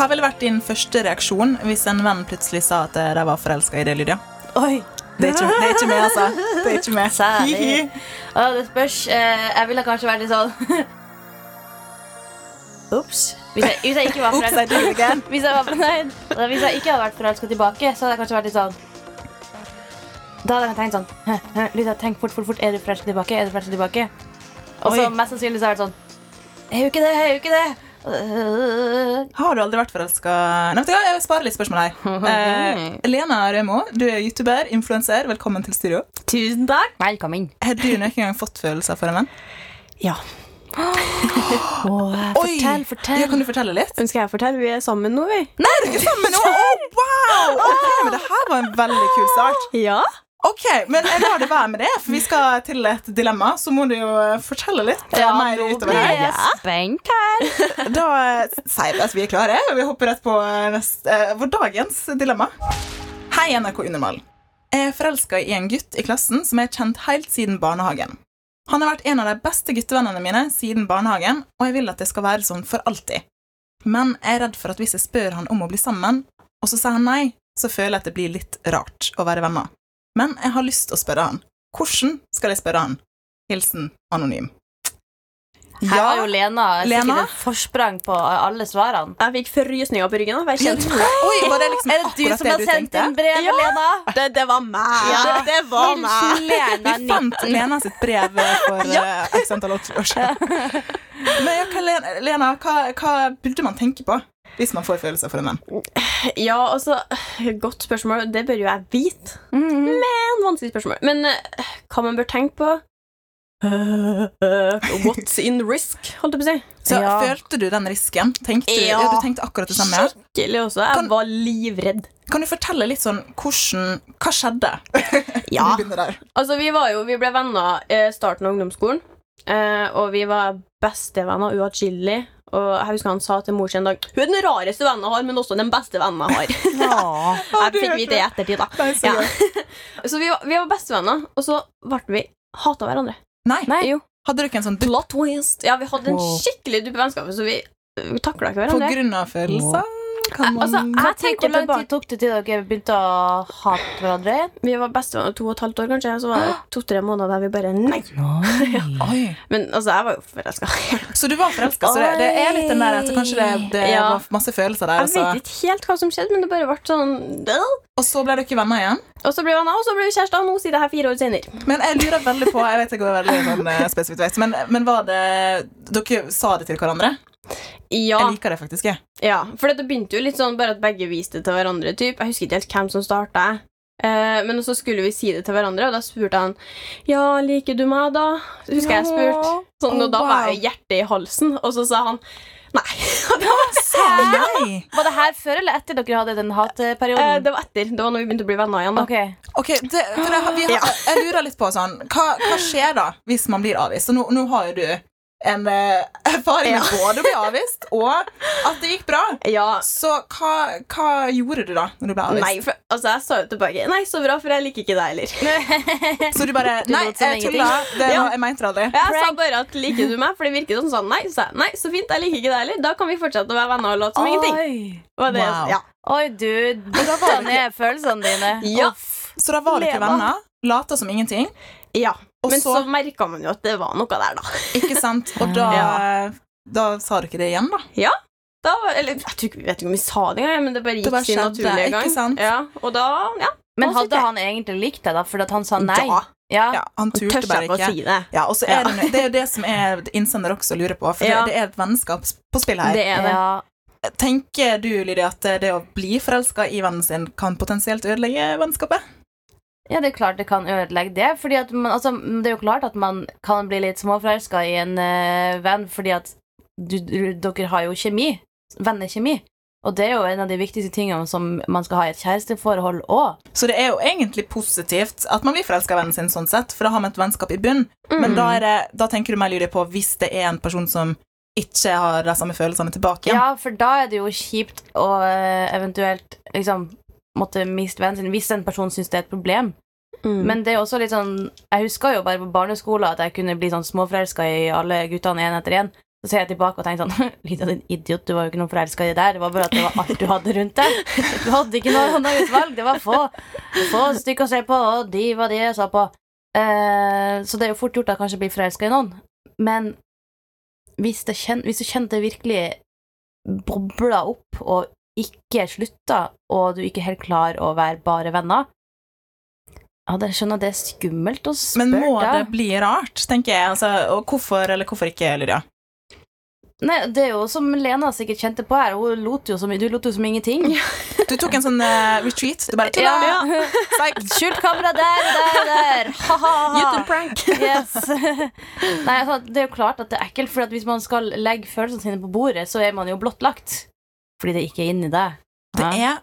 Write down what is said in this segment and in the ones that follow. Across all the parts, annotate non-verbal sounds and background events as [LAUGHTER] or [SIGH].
Hva ville vært din første reaksjon hvis en venn plutselig sa at de var forelska i deg, Lydia? Oi, Det er ikke, det er ikke meg, altså. Det er ikke meg. Særlig. Å, det spørs. Eh, jeg ville kanskje vært litt sånn [LAUGHS] Ops. Hvis jeg, hvis jeg ikke var [LAUGHS] forelska [LAUGHS] hvis, jeg var- nei, hvis jeg ikke hadde vært forelska tilbake, så hadde jeg kanskje vært litt sånn Da hadde jeg tenkt sånn «Hæ, hæ, Lydia, tenk fort, fort, fort. Er du forelska tilbake? Er du forelska tilbake? Og så mest sannsynlig så har jeg vært sånn Jeg er jo ikke det, jeg er jo ikke det. Øh, Har du aldri vært forelska Nei, vet du hva, Jeg sparer litt spørsmål her. [LAUGHS] Eh, Lena Rømo, du er youtuber, influenser. Velkommen til studio. Tusen takk. Velkommen. Har du noen gang fått følelser for en venn? Ja. [GASPS] Fortell, fortell. Ja, kan du fortelle litt? Ønsker jeg å fortelle? Vi er sammen nå, vi. Nei, er ikke sammen nå? Oh, wow! Okay, men det her var en veldig kul start. Ja. Ok, men jeg lar det være med det, for vi skal til et dilemma. Så må du jo eh, fortelle litt Ja, mer nå blir jeg spent her. [LAUGHS] Da eh, sier vi at vi er klare, og vi hopper rett på eh, neste, eh, vår dagens dilemma. Hei, NRK Unormal. Jeg er forelska i en gutt i klassen som jeg har kjent helt siden barnehagen. Han har vært en av de beste guttevennene mine siden barnehagen, og jeg vil at det skal være sånn for alltid. Men jeg er redd for at hvis jeg spør han om å bli sammen, og så sier han nei, så føler jeg at det blir litt rart å være venner. Men jeg har lyst til å spørre han. Hvordan skal jeg spørre han? Hilsen anonym. Her har jo Lena, Lena? sikkert et forsprang på alle svarene. Jeg fikk forrysninger på ryggen. Oi, var det liksom Er det du som har du sendt inn brevet, Ja. Lena? det, det var meg! Ja. Det var meg. Lena Vi fant Lena sitt brev for [LAUGHS] ja. x antall år siden. [LAUGHS] Men ja, hva, Lena, Lena hva, hva burde man tenke på hvis man får følelser for en venn? Ja, altså Godt spørsmål. Det bør jo jeg vite. Men vanskelig spørsmål. Men eh, hva man bør tenke på What's in risk, holdt jeg på å si. Så Ja. Følte du den risken? Tenkte du, ja. Du tenkte akkurat det samme? Skikkelig også. Jeg Kan- var livredd. Kan du fortelle litt sånn hvordan Hva skjedde? [LAUGHS] Ja. Altså, vi var jo Vi ble venner i starten av ungdomsskolen. eh, og vi var bestevenner uatskillelig. Og jeg husker han sa til mor sin en dag Hun er den rareste vennen jeg har, men også den beste vennen jeg har. [LAUGHS] [LAUGHS] jeg fikk vite det i ettertid, da. Nei, så Ja. [LAUGHS] Så vi var, vi var bestevenner, og så ble vi hata hverandre. Nei. Nei. Jo. Hadde dere en sånn Plot twist. Ja, vi hadde en skikkelig dype vennskap, så vi, vi takla ikke på grunn av følelser? Kan man Altså, jeg tenker, tenker hvor lang tid tok det til dere begynte å hate hverandre? Vi var bestevenner to og et halvt år, kanskje. Så var det [GASPS] to-tre måneder der vi bare Nei! [GASPS] Oi. Men altså, jeg var jo forelska. [LAUGHS] Så du var forelska, så det, det er litt den der at kanskje det, det Ja. var masse følelser der. Jeg så, vet ikke helt hva som skjedde, men det bare ble sånn og så ble dere venner igjen? Og så ble vi venner, og så ble vi kjærester, og nå sier det her fire år senere. Men jeg lurer veldig på Jeg vet jeg går veldig sånn eh, spesifikt vet, men, men var det Dere sa det til hverandre? Ja, Jeg liker det faktisk. jeg. Ja, for det begynte jo litt sånn bare at begge viste det til hverandre. Typ. Jeg husker ikke helt hvem som starta. Eh, men så skulle vi si det til hverandre, og da spurte han Ja, liker du meg, da? Husker husker jeg spurte. Sånn, og da var jeg hjertet i halsen, og så sa han nei. [LAUGHS] [LAUGHS] Nei. Var det her før eller etter dere hadde den Eh, det var etter. Det var når vi begynte å bli venner igjen. da Ok. Okay, det, for jeg, vi har, jeg lurer litt på sånn Hva, hva skjer da hvis man blir avvist? Nå, nå har jo du en eh, [LAUGHS] erfaring med både å bli avvist og at det gikk bra. Ja, Så hva, hva gjorde du da når du ble avvist? Nei, for, altså jeg sa jo tilbake Nei, så bra, for jeg liker ikke deg heller. [LAUGHS] Så du bare Du Nei, som jeg tulla. Det Ja. var, jeg mente aldri. Jeg sa bare at liker du meg, for det virket sånn sånn. Nei, så nei, så fint, jeg liker ikke deg heller. Da kan vi fortsette å være venner og late som ingenting. Oi. Var det, Wow. ja. Oi, du dytta [LAUGHS] ned følelsene dine. Ja. Uff. Så da var dere ikke venner, lata som ingenting, ja. Og Men så, så, merka man jo at det var noe der, da. Ikke sant? [LAUGHS] Og da, Ja. da sa dere det igjen, da? da eller, jeg, tror, jeg vet ikke om vi sa det engang, men det bare gikk sin naturlige gang. ikke sant? Ja, og da, ja. Men hadde han egentlig likt deg, da? Fordi at han sa nei? Ja. Ja. Ja, han turte bare ikke. si det? Ja, og så er det, det er jo det som er innsender også lurer på, for Ja. det, det er et vennskap på spill her. Det er det. Ja. Tenker du, Lydia, at det å bli forelska i vennen sin kan potensielt ødelegge vennskapet? Ja, det er klart det kan ødelegge det. Fordi at man, altså, det er jo klart at man kan bli litt småforelska i en uh, venn, fordi at du, du, dere har jo kjemi. Vennekjemi. Og det er jo en av de viktigste tingene som man skal ha i et kjæresteforhold òg. Så det er jo egentlig positivt at man blir forelska i vennen sin, sånn sett, for da har man et vennskap i bunn. Men da, er det, da tenker du mer lydig på hvis det er en person som ikke har de samme følelsene tilbake. Ja, for da er det jo kjipt å eh, eventuelt liksom måtte miste vennen sin hvis en person syns det er et problem. Mm. Men det er også litt sånn Jeg husker jo bare på barneskolen at jeg kunne bli sånn småforelska i alle guttene én etter én. Så ser jeg tilbake og tenker sånn [LAUGHS] Lita, din idiot, du var jo ikke noen forelska i det der. Det var bare at det var alt du hadde rundt deg. [LAUGHS] Du hadde ikke noe annet utvalg. Det var få, få stykker å se på, og de var de jeg så på. Eh, så det er jo fort gjort å kanskje bli forelska i noen. Men hvis, kjen, hvis du kjente det virkelig bobla opp og ikke slutta, og du ikke helt klarer å være bare venner Ja, det skjønner det er skummelt å spørre Men må det bli rart, tenker jeg. Altså, og hvorfor eller hvorfor ikke, Lydia? Nei, det er jo som Lena sikkert kjente på her. Hun lot jo som, du lot jo som ingenting. Du tok en sånn uh, retreat. Du bare Ja. ja. Psych. [LAUGHS] Skjult kamera der, der, der. YouTube-prank. Yes. [LAUGHS] Nei, altså, det er jo klart at det er ekkelt, for at hvis man skal legge følelsene sine på bordet, så er man jo blottlagt. Fordi det ikke er inni deg. Det er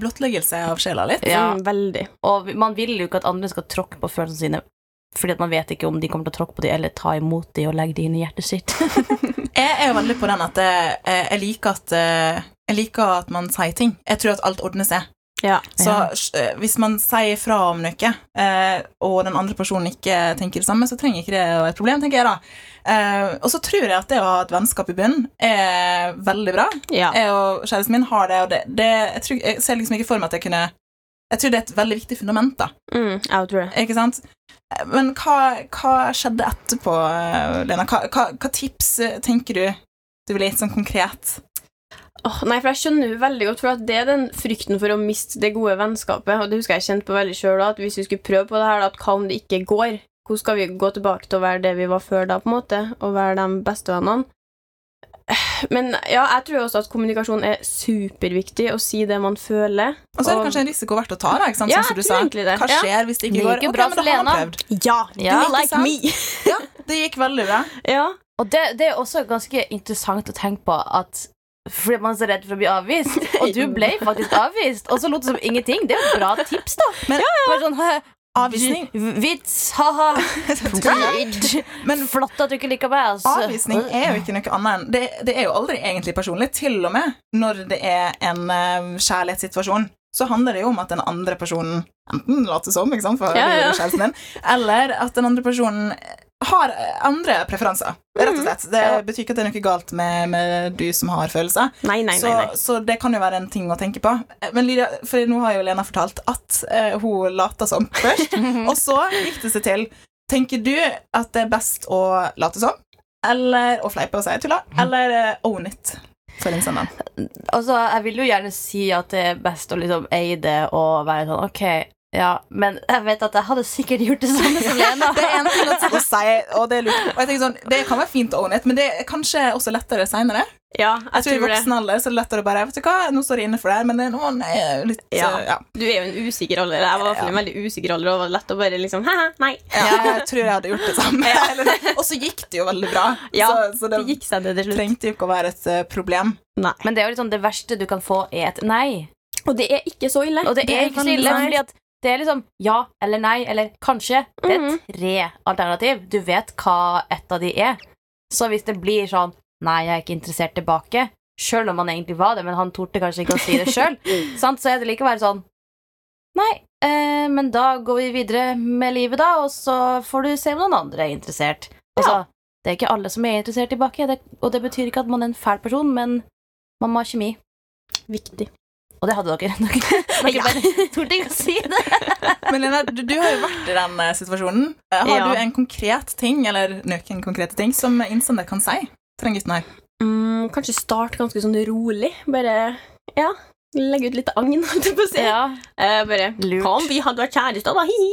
blottleggelse av sjela litt. Ja. Mm, veldig. Og man vil jo ikke at andre skal tråkke på følelsene sine, fordi at man vet ikke om de kommer til å tråkke på dem eller ta imot dem og legge dem inn i hjertet sitt. [LAUGHS] Jeg er jo veldig på den at jeg, jeg liker at eh, Jeg liker at man sier ting. Jeg tror at alt ordner seg. Ja. Så Ja. eh, hvis man sier fra om noe, eh, og den andre personen ikke tenker det samme, så trenger ikke det å være et problem, tenker jeg da. Eh, og så tror jeg at det å ha et vennskap i bunnen er veldig bra. ja. Jeg og kjæresten min har det, og det, det jeg, tror, jeg ser liksom ikke for meg at jeg kunne Jeg tror det er et veldig viktig fundament, da. Mm, jeg tror det. Ikke sant? Eh, Men hva, hva skjedde etterpå, eh, Lena? Hva, hva, hva tips tenker du du ville gitt sånn konkret? Åh, nei, for jeg skjønner jo veldig godt, for at det er den frykten for å miste det gode vennskapet. Og det husker jeg kjente på veldig sjøl at hvis vi skulle prøve på det her, at hva om det ikke går? Hvordan skal vi gå tilbake til å være det vi var før da, på en måte, og være de bestevennene? [SIGHS] Men ja, jeg tror også at kommunikasjon er superviktig, å si det man føler. Og så er det kanskje en risiko verdt å ta, da, ikke sant? Ja, som du sa. Hva det. Hva Ja. skjer hvis det ikke Det går? gikk jo bra men for da har Lena. prøvd. Ja, Ja, like sant? me! Ja, det gikk veldig bra. [LAUGHS] ja. Og det, det er også ganske interessant å tenke på at fordi man er så redd for å bli avvist, [LAUGHS] og du ble faktisk avvist, og så lot det som ingenting. Det er jo et bra tips, da. Men- Bare sånn, Avvisning. Vits, ha-ha. [LAUGHS] Men Flott at du ikke liker meg. Altså. avvisning er jo ikke noe annet enn det, det er jo aldri egentlig personlig. Til og med når det er en uh, kjærlighetssituasjon, så handler det jo om at den andre personen enten later som, ikke sant, for Ja, ja. kjæresten din, eller at den andre personen har andre preferanser, rett og slett. Det betyr ikke at det er noe galt med, med du som har følelser. Nei, nei, så, nei. nei. så det kan jo være en ting å tenke på. Men Lydia, for nå har jo Lena fortalt at uh, hun lata som først, [LAUGHS] og så gikk det seg til. Tenker du at det er best å late som, eller å fleipe og si tulla, eller uh, own it? Altså, jeg vil jo gjerne si at det er best å liksom eie det og være sånn OK, ja, men jeg vet at jeg hadde sikkert gjort det samme som Lena. [LAUGHS] Det er en ting å si, og det er lurt. Og jeg tenker sånn, det kan være fint å own it, men det er kanskje også lettere seinere. Ja, Jeg jeg tror I tror det. voksen alder så er det lettere å bare Vet du hva, nå står jeg inne for det her, men det er noen er litt Ja. eh, ja. Du er jo en usikker alder. Jeg var i hvert fall en veldig usikker alder, og det var lett å bare liksom Hæ, nei. Ja, jeg tror jeg hadde gjort det samme. [LAUGHS] Eller- Og så gikk det jo veldig bra. Ja, så, så Det det gikk seg det til slutt. trengte jo ikke å være et eh, problem. Nei. Men det er jo liksom det verste du kan få, er et nei. Og det er ikke så ille. Og det, er ikke så ille, fordi at det er liksom ja eller nei eller kanskje. Det er Mhm. tre alternativ. Du vet hva ett av de er. Så hvis det blir sånn nei, jeg er ikke interessert tilbake, sjøl om han egentlig var det, men han torde kanskje ikke å si det sjøl, [LAUGHS] så er det likevel sånn Nei, eh, men da går vi videre med livet, da, og så får du se om noen andre er interessert. Altså, Det er ikke alle som er interessert tilbake, det, og det betyr ikke at man er en fæl person, men man må ha kjemi. Viktig. Og det hadde dere. [LAUGHS] Dere, dere bare torde ikke å si det. [LAUGHS] Men Lena, du, du har jo vært i den eh, situasjonen. Eh, Har Ja. du en konkret ting, eller noen konkrete ting, som innsender kan si til den gutten her? Mm, kanskje start ganske sånn rolig. Bare ja, legge ut litt agn, [LAUGHS] holdt jeg på å si. Ja. Eh, bare Lurt. Kom, vi hadde vært kjærester, da? Hi.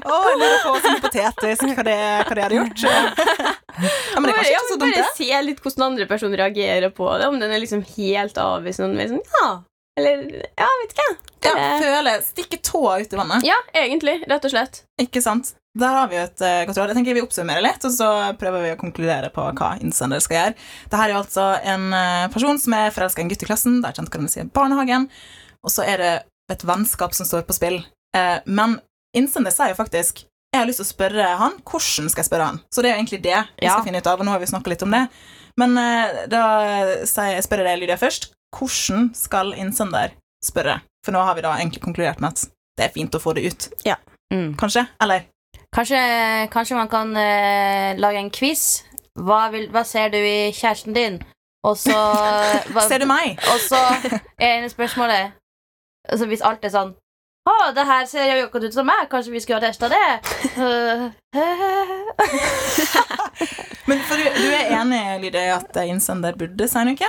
Å, jeg lurer på sånn hypotetisk hva det, hva det hadde gjort. Ja, men det er kanskje ja, ikke så dumt, det. bare se litt hvordan andre personer reagerer på det. Om den er liksom helt avvisende. Sånn, ja. Eller ja, vet ikke jeg. Ja, føle, Stikke tåa ut i vannet. Ja, egentlig. Rett og slett. Ikke sant? Der har vi jo et uh, godt råd. Jeg tenker Vi oppsummerer litt, og så prøver vi å konkludere på hva innsender skal gjøre. Dette er jo altså en uh, person som er forelska i en gutt i klassen. Det er kjent hverandre siden barnehagen. Og så er det et vennskap som står på spill. Uh, men innsender sier jo faktisk jeg har lyst til å spørre han. Hvordan skal jeg spørre han? Så det er jo egentlig det vi Ja. skal finne ut av, og nå har vi litt om det. Men uh, da jeg, spør jeg deg, Lydia, først. Hvordan skal innsender spørre? For nå har vi da egentlig konkludert med at det er fint å få det ut. Mm. Kanskje? Eller? Kanskje, kanskje man kan uh, lage en quiz. Hva, vil, hva ser du i kjæresten din? Og så [LAUGHS] hva, Ser du meg? Og så er spørsmålet altså Hvis alt er sånn Å, det her ser jo akkurat ut som meg. Kanskje vi skulle ha testa det? [LAUGHS] Men for du, du er enig Lydia, i at innsender burde si noe?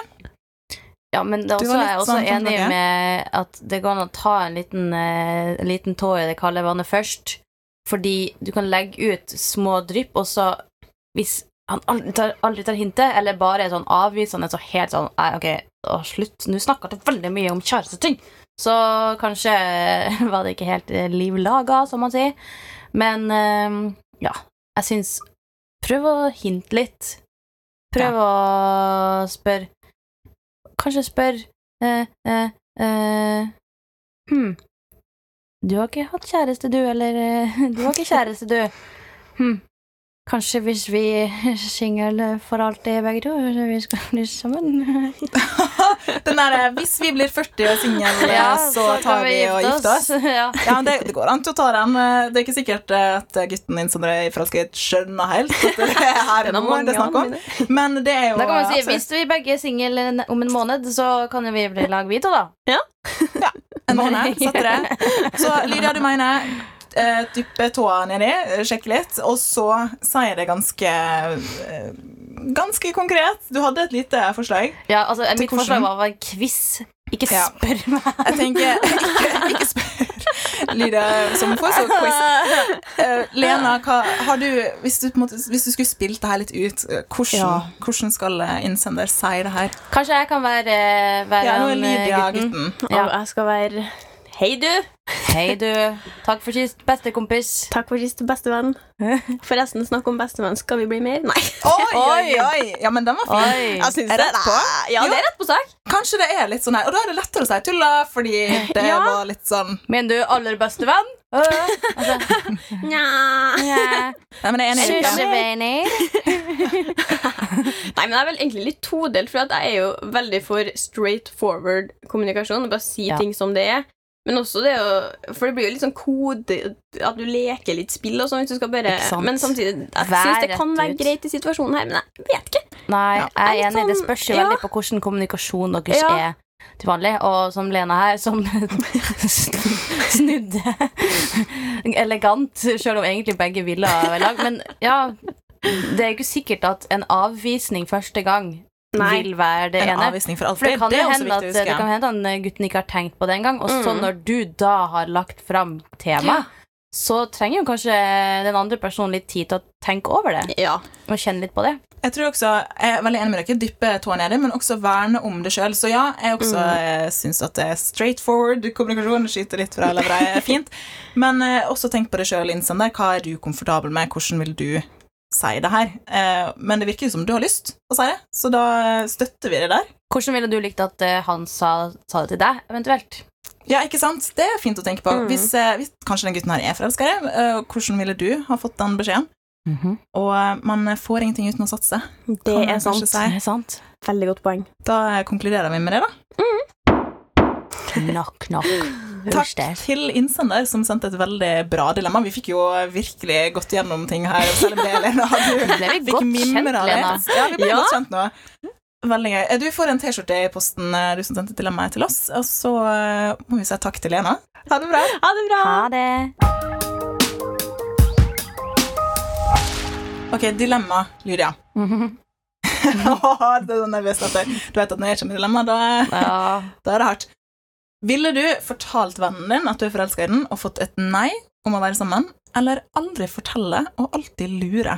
Ja, men det er også, jeg er også enig med at det går an å ta en liten, eh, liten tå i det kalde vannet først. Fordi du kan legge ut små drypp, og så hvis han aldri tar, aldri tar hintet, eller bare er sånn avvisende, så helt sånn Nei, OK, å, slutt. Nå snakker du veldig mye om kjæresteting. Så kanskje [LAUGHS] var det ikke helt eh, liv laga, som man sier. Men eh, ja, jeg syns Prøv å hinte litt. Prøv å spørre Kanskje spørre eh, eh, eh, Hm. Du har ikke hatt kjæreste, du, eller eh, [LAUGHS] Du har ikke [LAUGHS] kjæreste, du. Hm. Kanskje hvis vi [LAUGHS] er single for alltid, begge to, så vi skal bli sammen? [LAUGHS] Den der, eh, Hvis vi blir 40 og single, så, tar vi, vi og gifter oss. [LAUGHS] Ja. Ja, men det, det går an til å ta den. Eh, Det er ikke sikkert eh, at gutten din som er forelsket, skjønner helt at det er her Det det er snakk om. Men det er jo Da kan man si absolutt hvis vi begge er single om en måned, så kan vi bli lag vi to, da. Ja, en måned. Setter det. Så Lydia, du mener eh, dyppe tåa nedi, eh, sjekke litt, og så sier det ganske eh, Ganske konkret. Du hadde et lite forslag. Ja, altså, Mitt mitt forslag var å være en quiz. Ikke Ja. spør meg. Jeg tenker Ikke, ikke spør Lydia som får quiz. Uh, Lena, hva, har du, hvis, du, måte, hvis du skulle spilt det her litt ut, hvordan, Ja. hvordan skal innsender si det her? Kanskje jeg kan være, være Ja, nå er Lydia gutten. gutten. Ja. Og jeg skal være Hei, du! Hei, du. Takk for sist, bestekompis. Takk for sist, bestevenn. [LAUGHS] Forresten, snakk om bestevenn. Skal vi bli mer? Nei. Oi, oi, Oi. Ja, men den var fin. Oi. Jeg syns Er det. rett på? Ja, det er rett på sak. Kanskje det er litt sånn her Og da er det lettere å si tulla, fordi det Ja. var litt sånn Mener du aller beste venn? Altså, Nja. Nei, men jeg er enig. Nei, men jeg er vel egentlig litt todelt, for jeg er jo veldig for straight forward kommunikasjon. Bare si Ja. ting som det er. Men også det å For det blir jo litt sånn kode At du leker litt spill og sånn. hvis du skal bare Men samtidig Jeg syns det kan være ut. greit i situasjonen her, men jeg vet ikke. Nei, Ja. jeg er enig. Det sånn- spørs jo ja. veldig på hvordan kommunikasjon deres Ja. er til vanlig. Og som Lena her, som [LAUGHS] snudde elegant, selv om egentlig begge ville være lag. Men ja, det er jo ikke sikkert at en avvisning første gang Nei. vil være det En ene. avvisning for For det kan Det hende at, det kan hende at gutten ikke har tenkt på det engang. Og så Mm. når du da har lagt fram tema, så trenger jo kanskje den andre personen litt tid til å tenke over det. Ja. Og kjenne litt på det. Jeg tror også, jeg er veldig enig med dere. Dyppe tåa nedi, men også verne om det sjøl. Så ja, jeg også mm. syns at det er straight forward kommunikasjon. Skyter litt fra levra er fint. [LAUGHS] Men eh, også tenk på det sjøl, innsender. Hva er du komfortabel med? Hvordan vil du si det her? Eh, men det virker jo som du har lyst å si det, så da støtter vi det der. Hvordan ville du likt at eh, han sa, sa det til deg, eventuelt? Ja, ikke sant? Det er fint å tenke på. Mm. Hvis, eh, hvis kanskje den gutten her er forelska i deg, eh, hvordan ville du ha fått den beskjeden? Og eh, man får ingenting uten å satse. Det er sant. si. Det er sant. Veldig godt poeng. Da konkluderer vi med det, da. Knock, knock. Takk til innsender som sendte et veldig bra dilemma. Vi fikk jo virkelig gått gjennom ting her. Selv om det, Lena, du [LAUGHS] Ble vi fikk mimra litt. Ja, vi ble Ja. godt kjent nå. Veldig gøy. Eh, Du får en T-skjorte i posten, eh, du som sendte dilemmaet til oss. Og så eh, må vi si takk til Lena. Ha det bra. Ha det bra. Ha det. Ok, dilemma, Lydia. [LAUGHS] [LAUGHS] Åh, det er så nervøst at Du vet at når jeg kommer med dilemma, da, Ja. da er det hardt. Ville du fortalt vennen din at du er forelska i den, og fått et nei om å være sammen, eller aldri fortelle og alltid lure?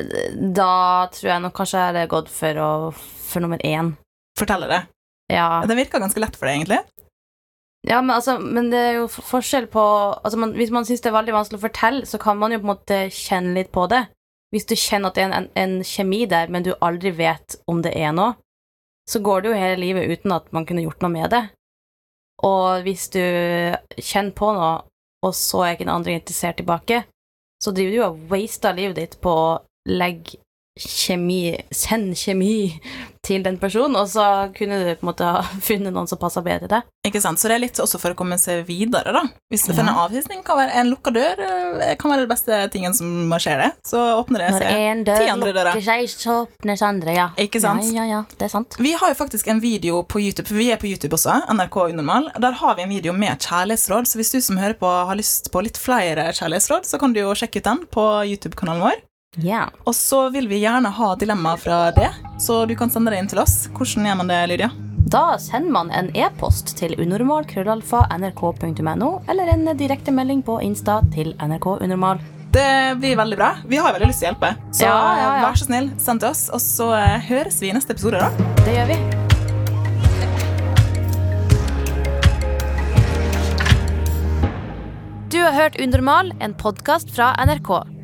Da tror jeg nok kanskje jeg hadde gått for, å, for nummer én. Fortelle det. Ja. Det virker ganske lett for deg, egentlig. Ja, men, altså, men det er jo forskjell på altså, man, Hvis man syns det er veldig vanskelig å fortelle, så kan man jo på en måte kjenne litt på det. Hvis du kjenner at det er en, en, en kjemi der, men du aldri vet om det er noe, så går det jo hele livet uten at man kunne gjort noe med det. Og hvis du kjenner på noe, og så er ikke den andre interessert tilbake, så driver du og waster livet ditt på å legge kjemi, send kjemi til den personen, og så kunne du på en måte ha [LAUGHS] funnet noen som passer bedre til. Ikke sant? Så det er litt også for å komme seg videre, da. Hvis du Ja. finner avvisning, kan være en lukka dør eh, kan være det beste tingen som skjer det. Så åpner det Når seg. dør ti andre dører. lukker seg, så åpnes andre, ja. Ikke sant? Ja, ja, ja, det er sant. Vi har jo faktisk en video på YouTube, for vi er på YouTube også, NRK Unormal. Der har vi en video med kjærlighetsråd, så hvis du som hører på har lyst på litt flere kjærlighetsråd, så kan du jo sjekke ut den på YouTube-kanalen vår. Ja. Og så vil vi gjerne ha dilemma fra det, så du kan sende det inn til oss. Hvordan gjør man det, Lydia? Da sender man en e-post til unormal.krøllalfa.nrk.no, eller en direktemelding på Insta til NRK Unormal. Det blir veldig bra. Vi har veldig lyst til å hjelpe, så Ja, ja, ja. vær så snill, send til oss, og så eh, høres vi i neste episode, da. Det gjør vi. Du har hørt Unormal, en podkast fra NRK.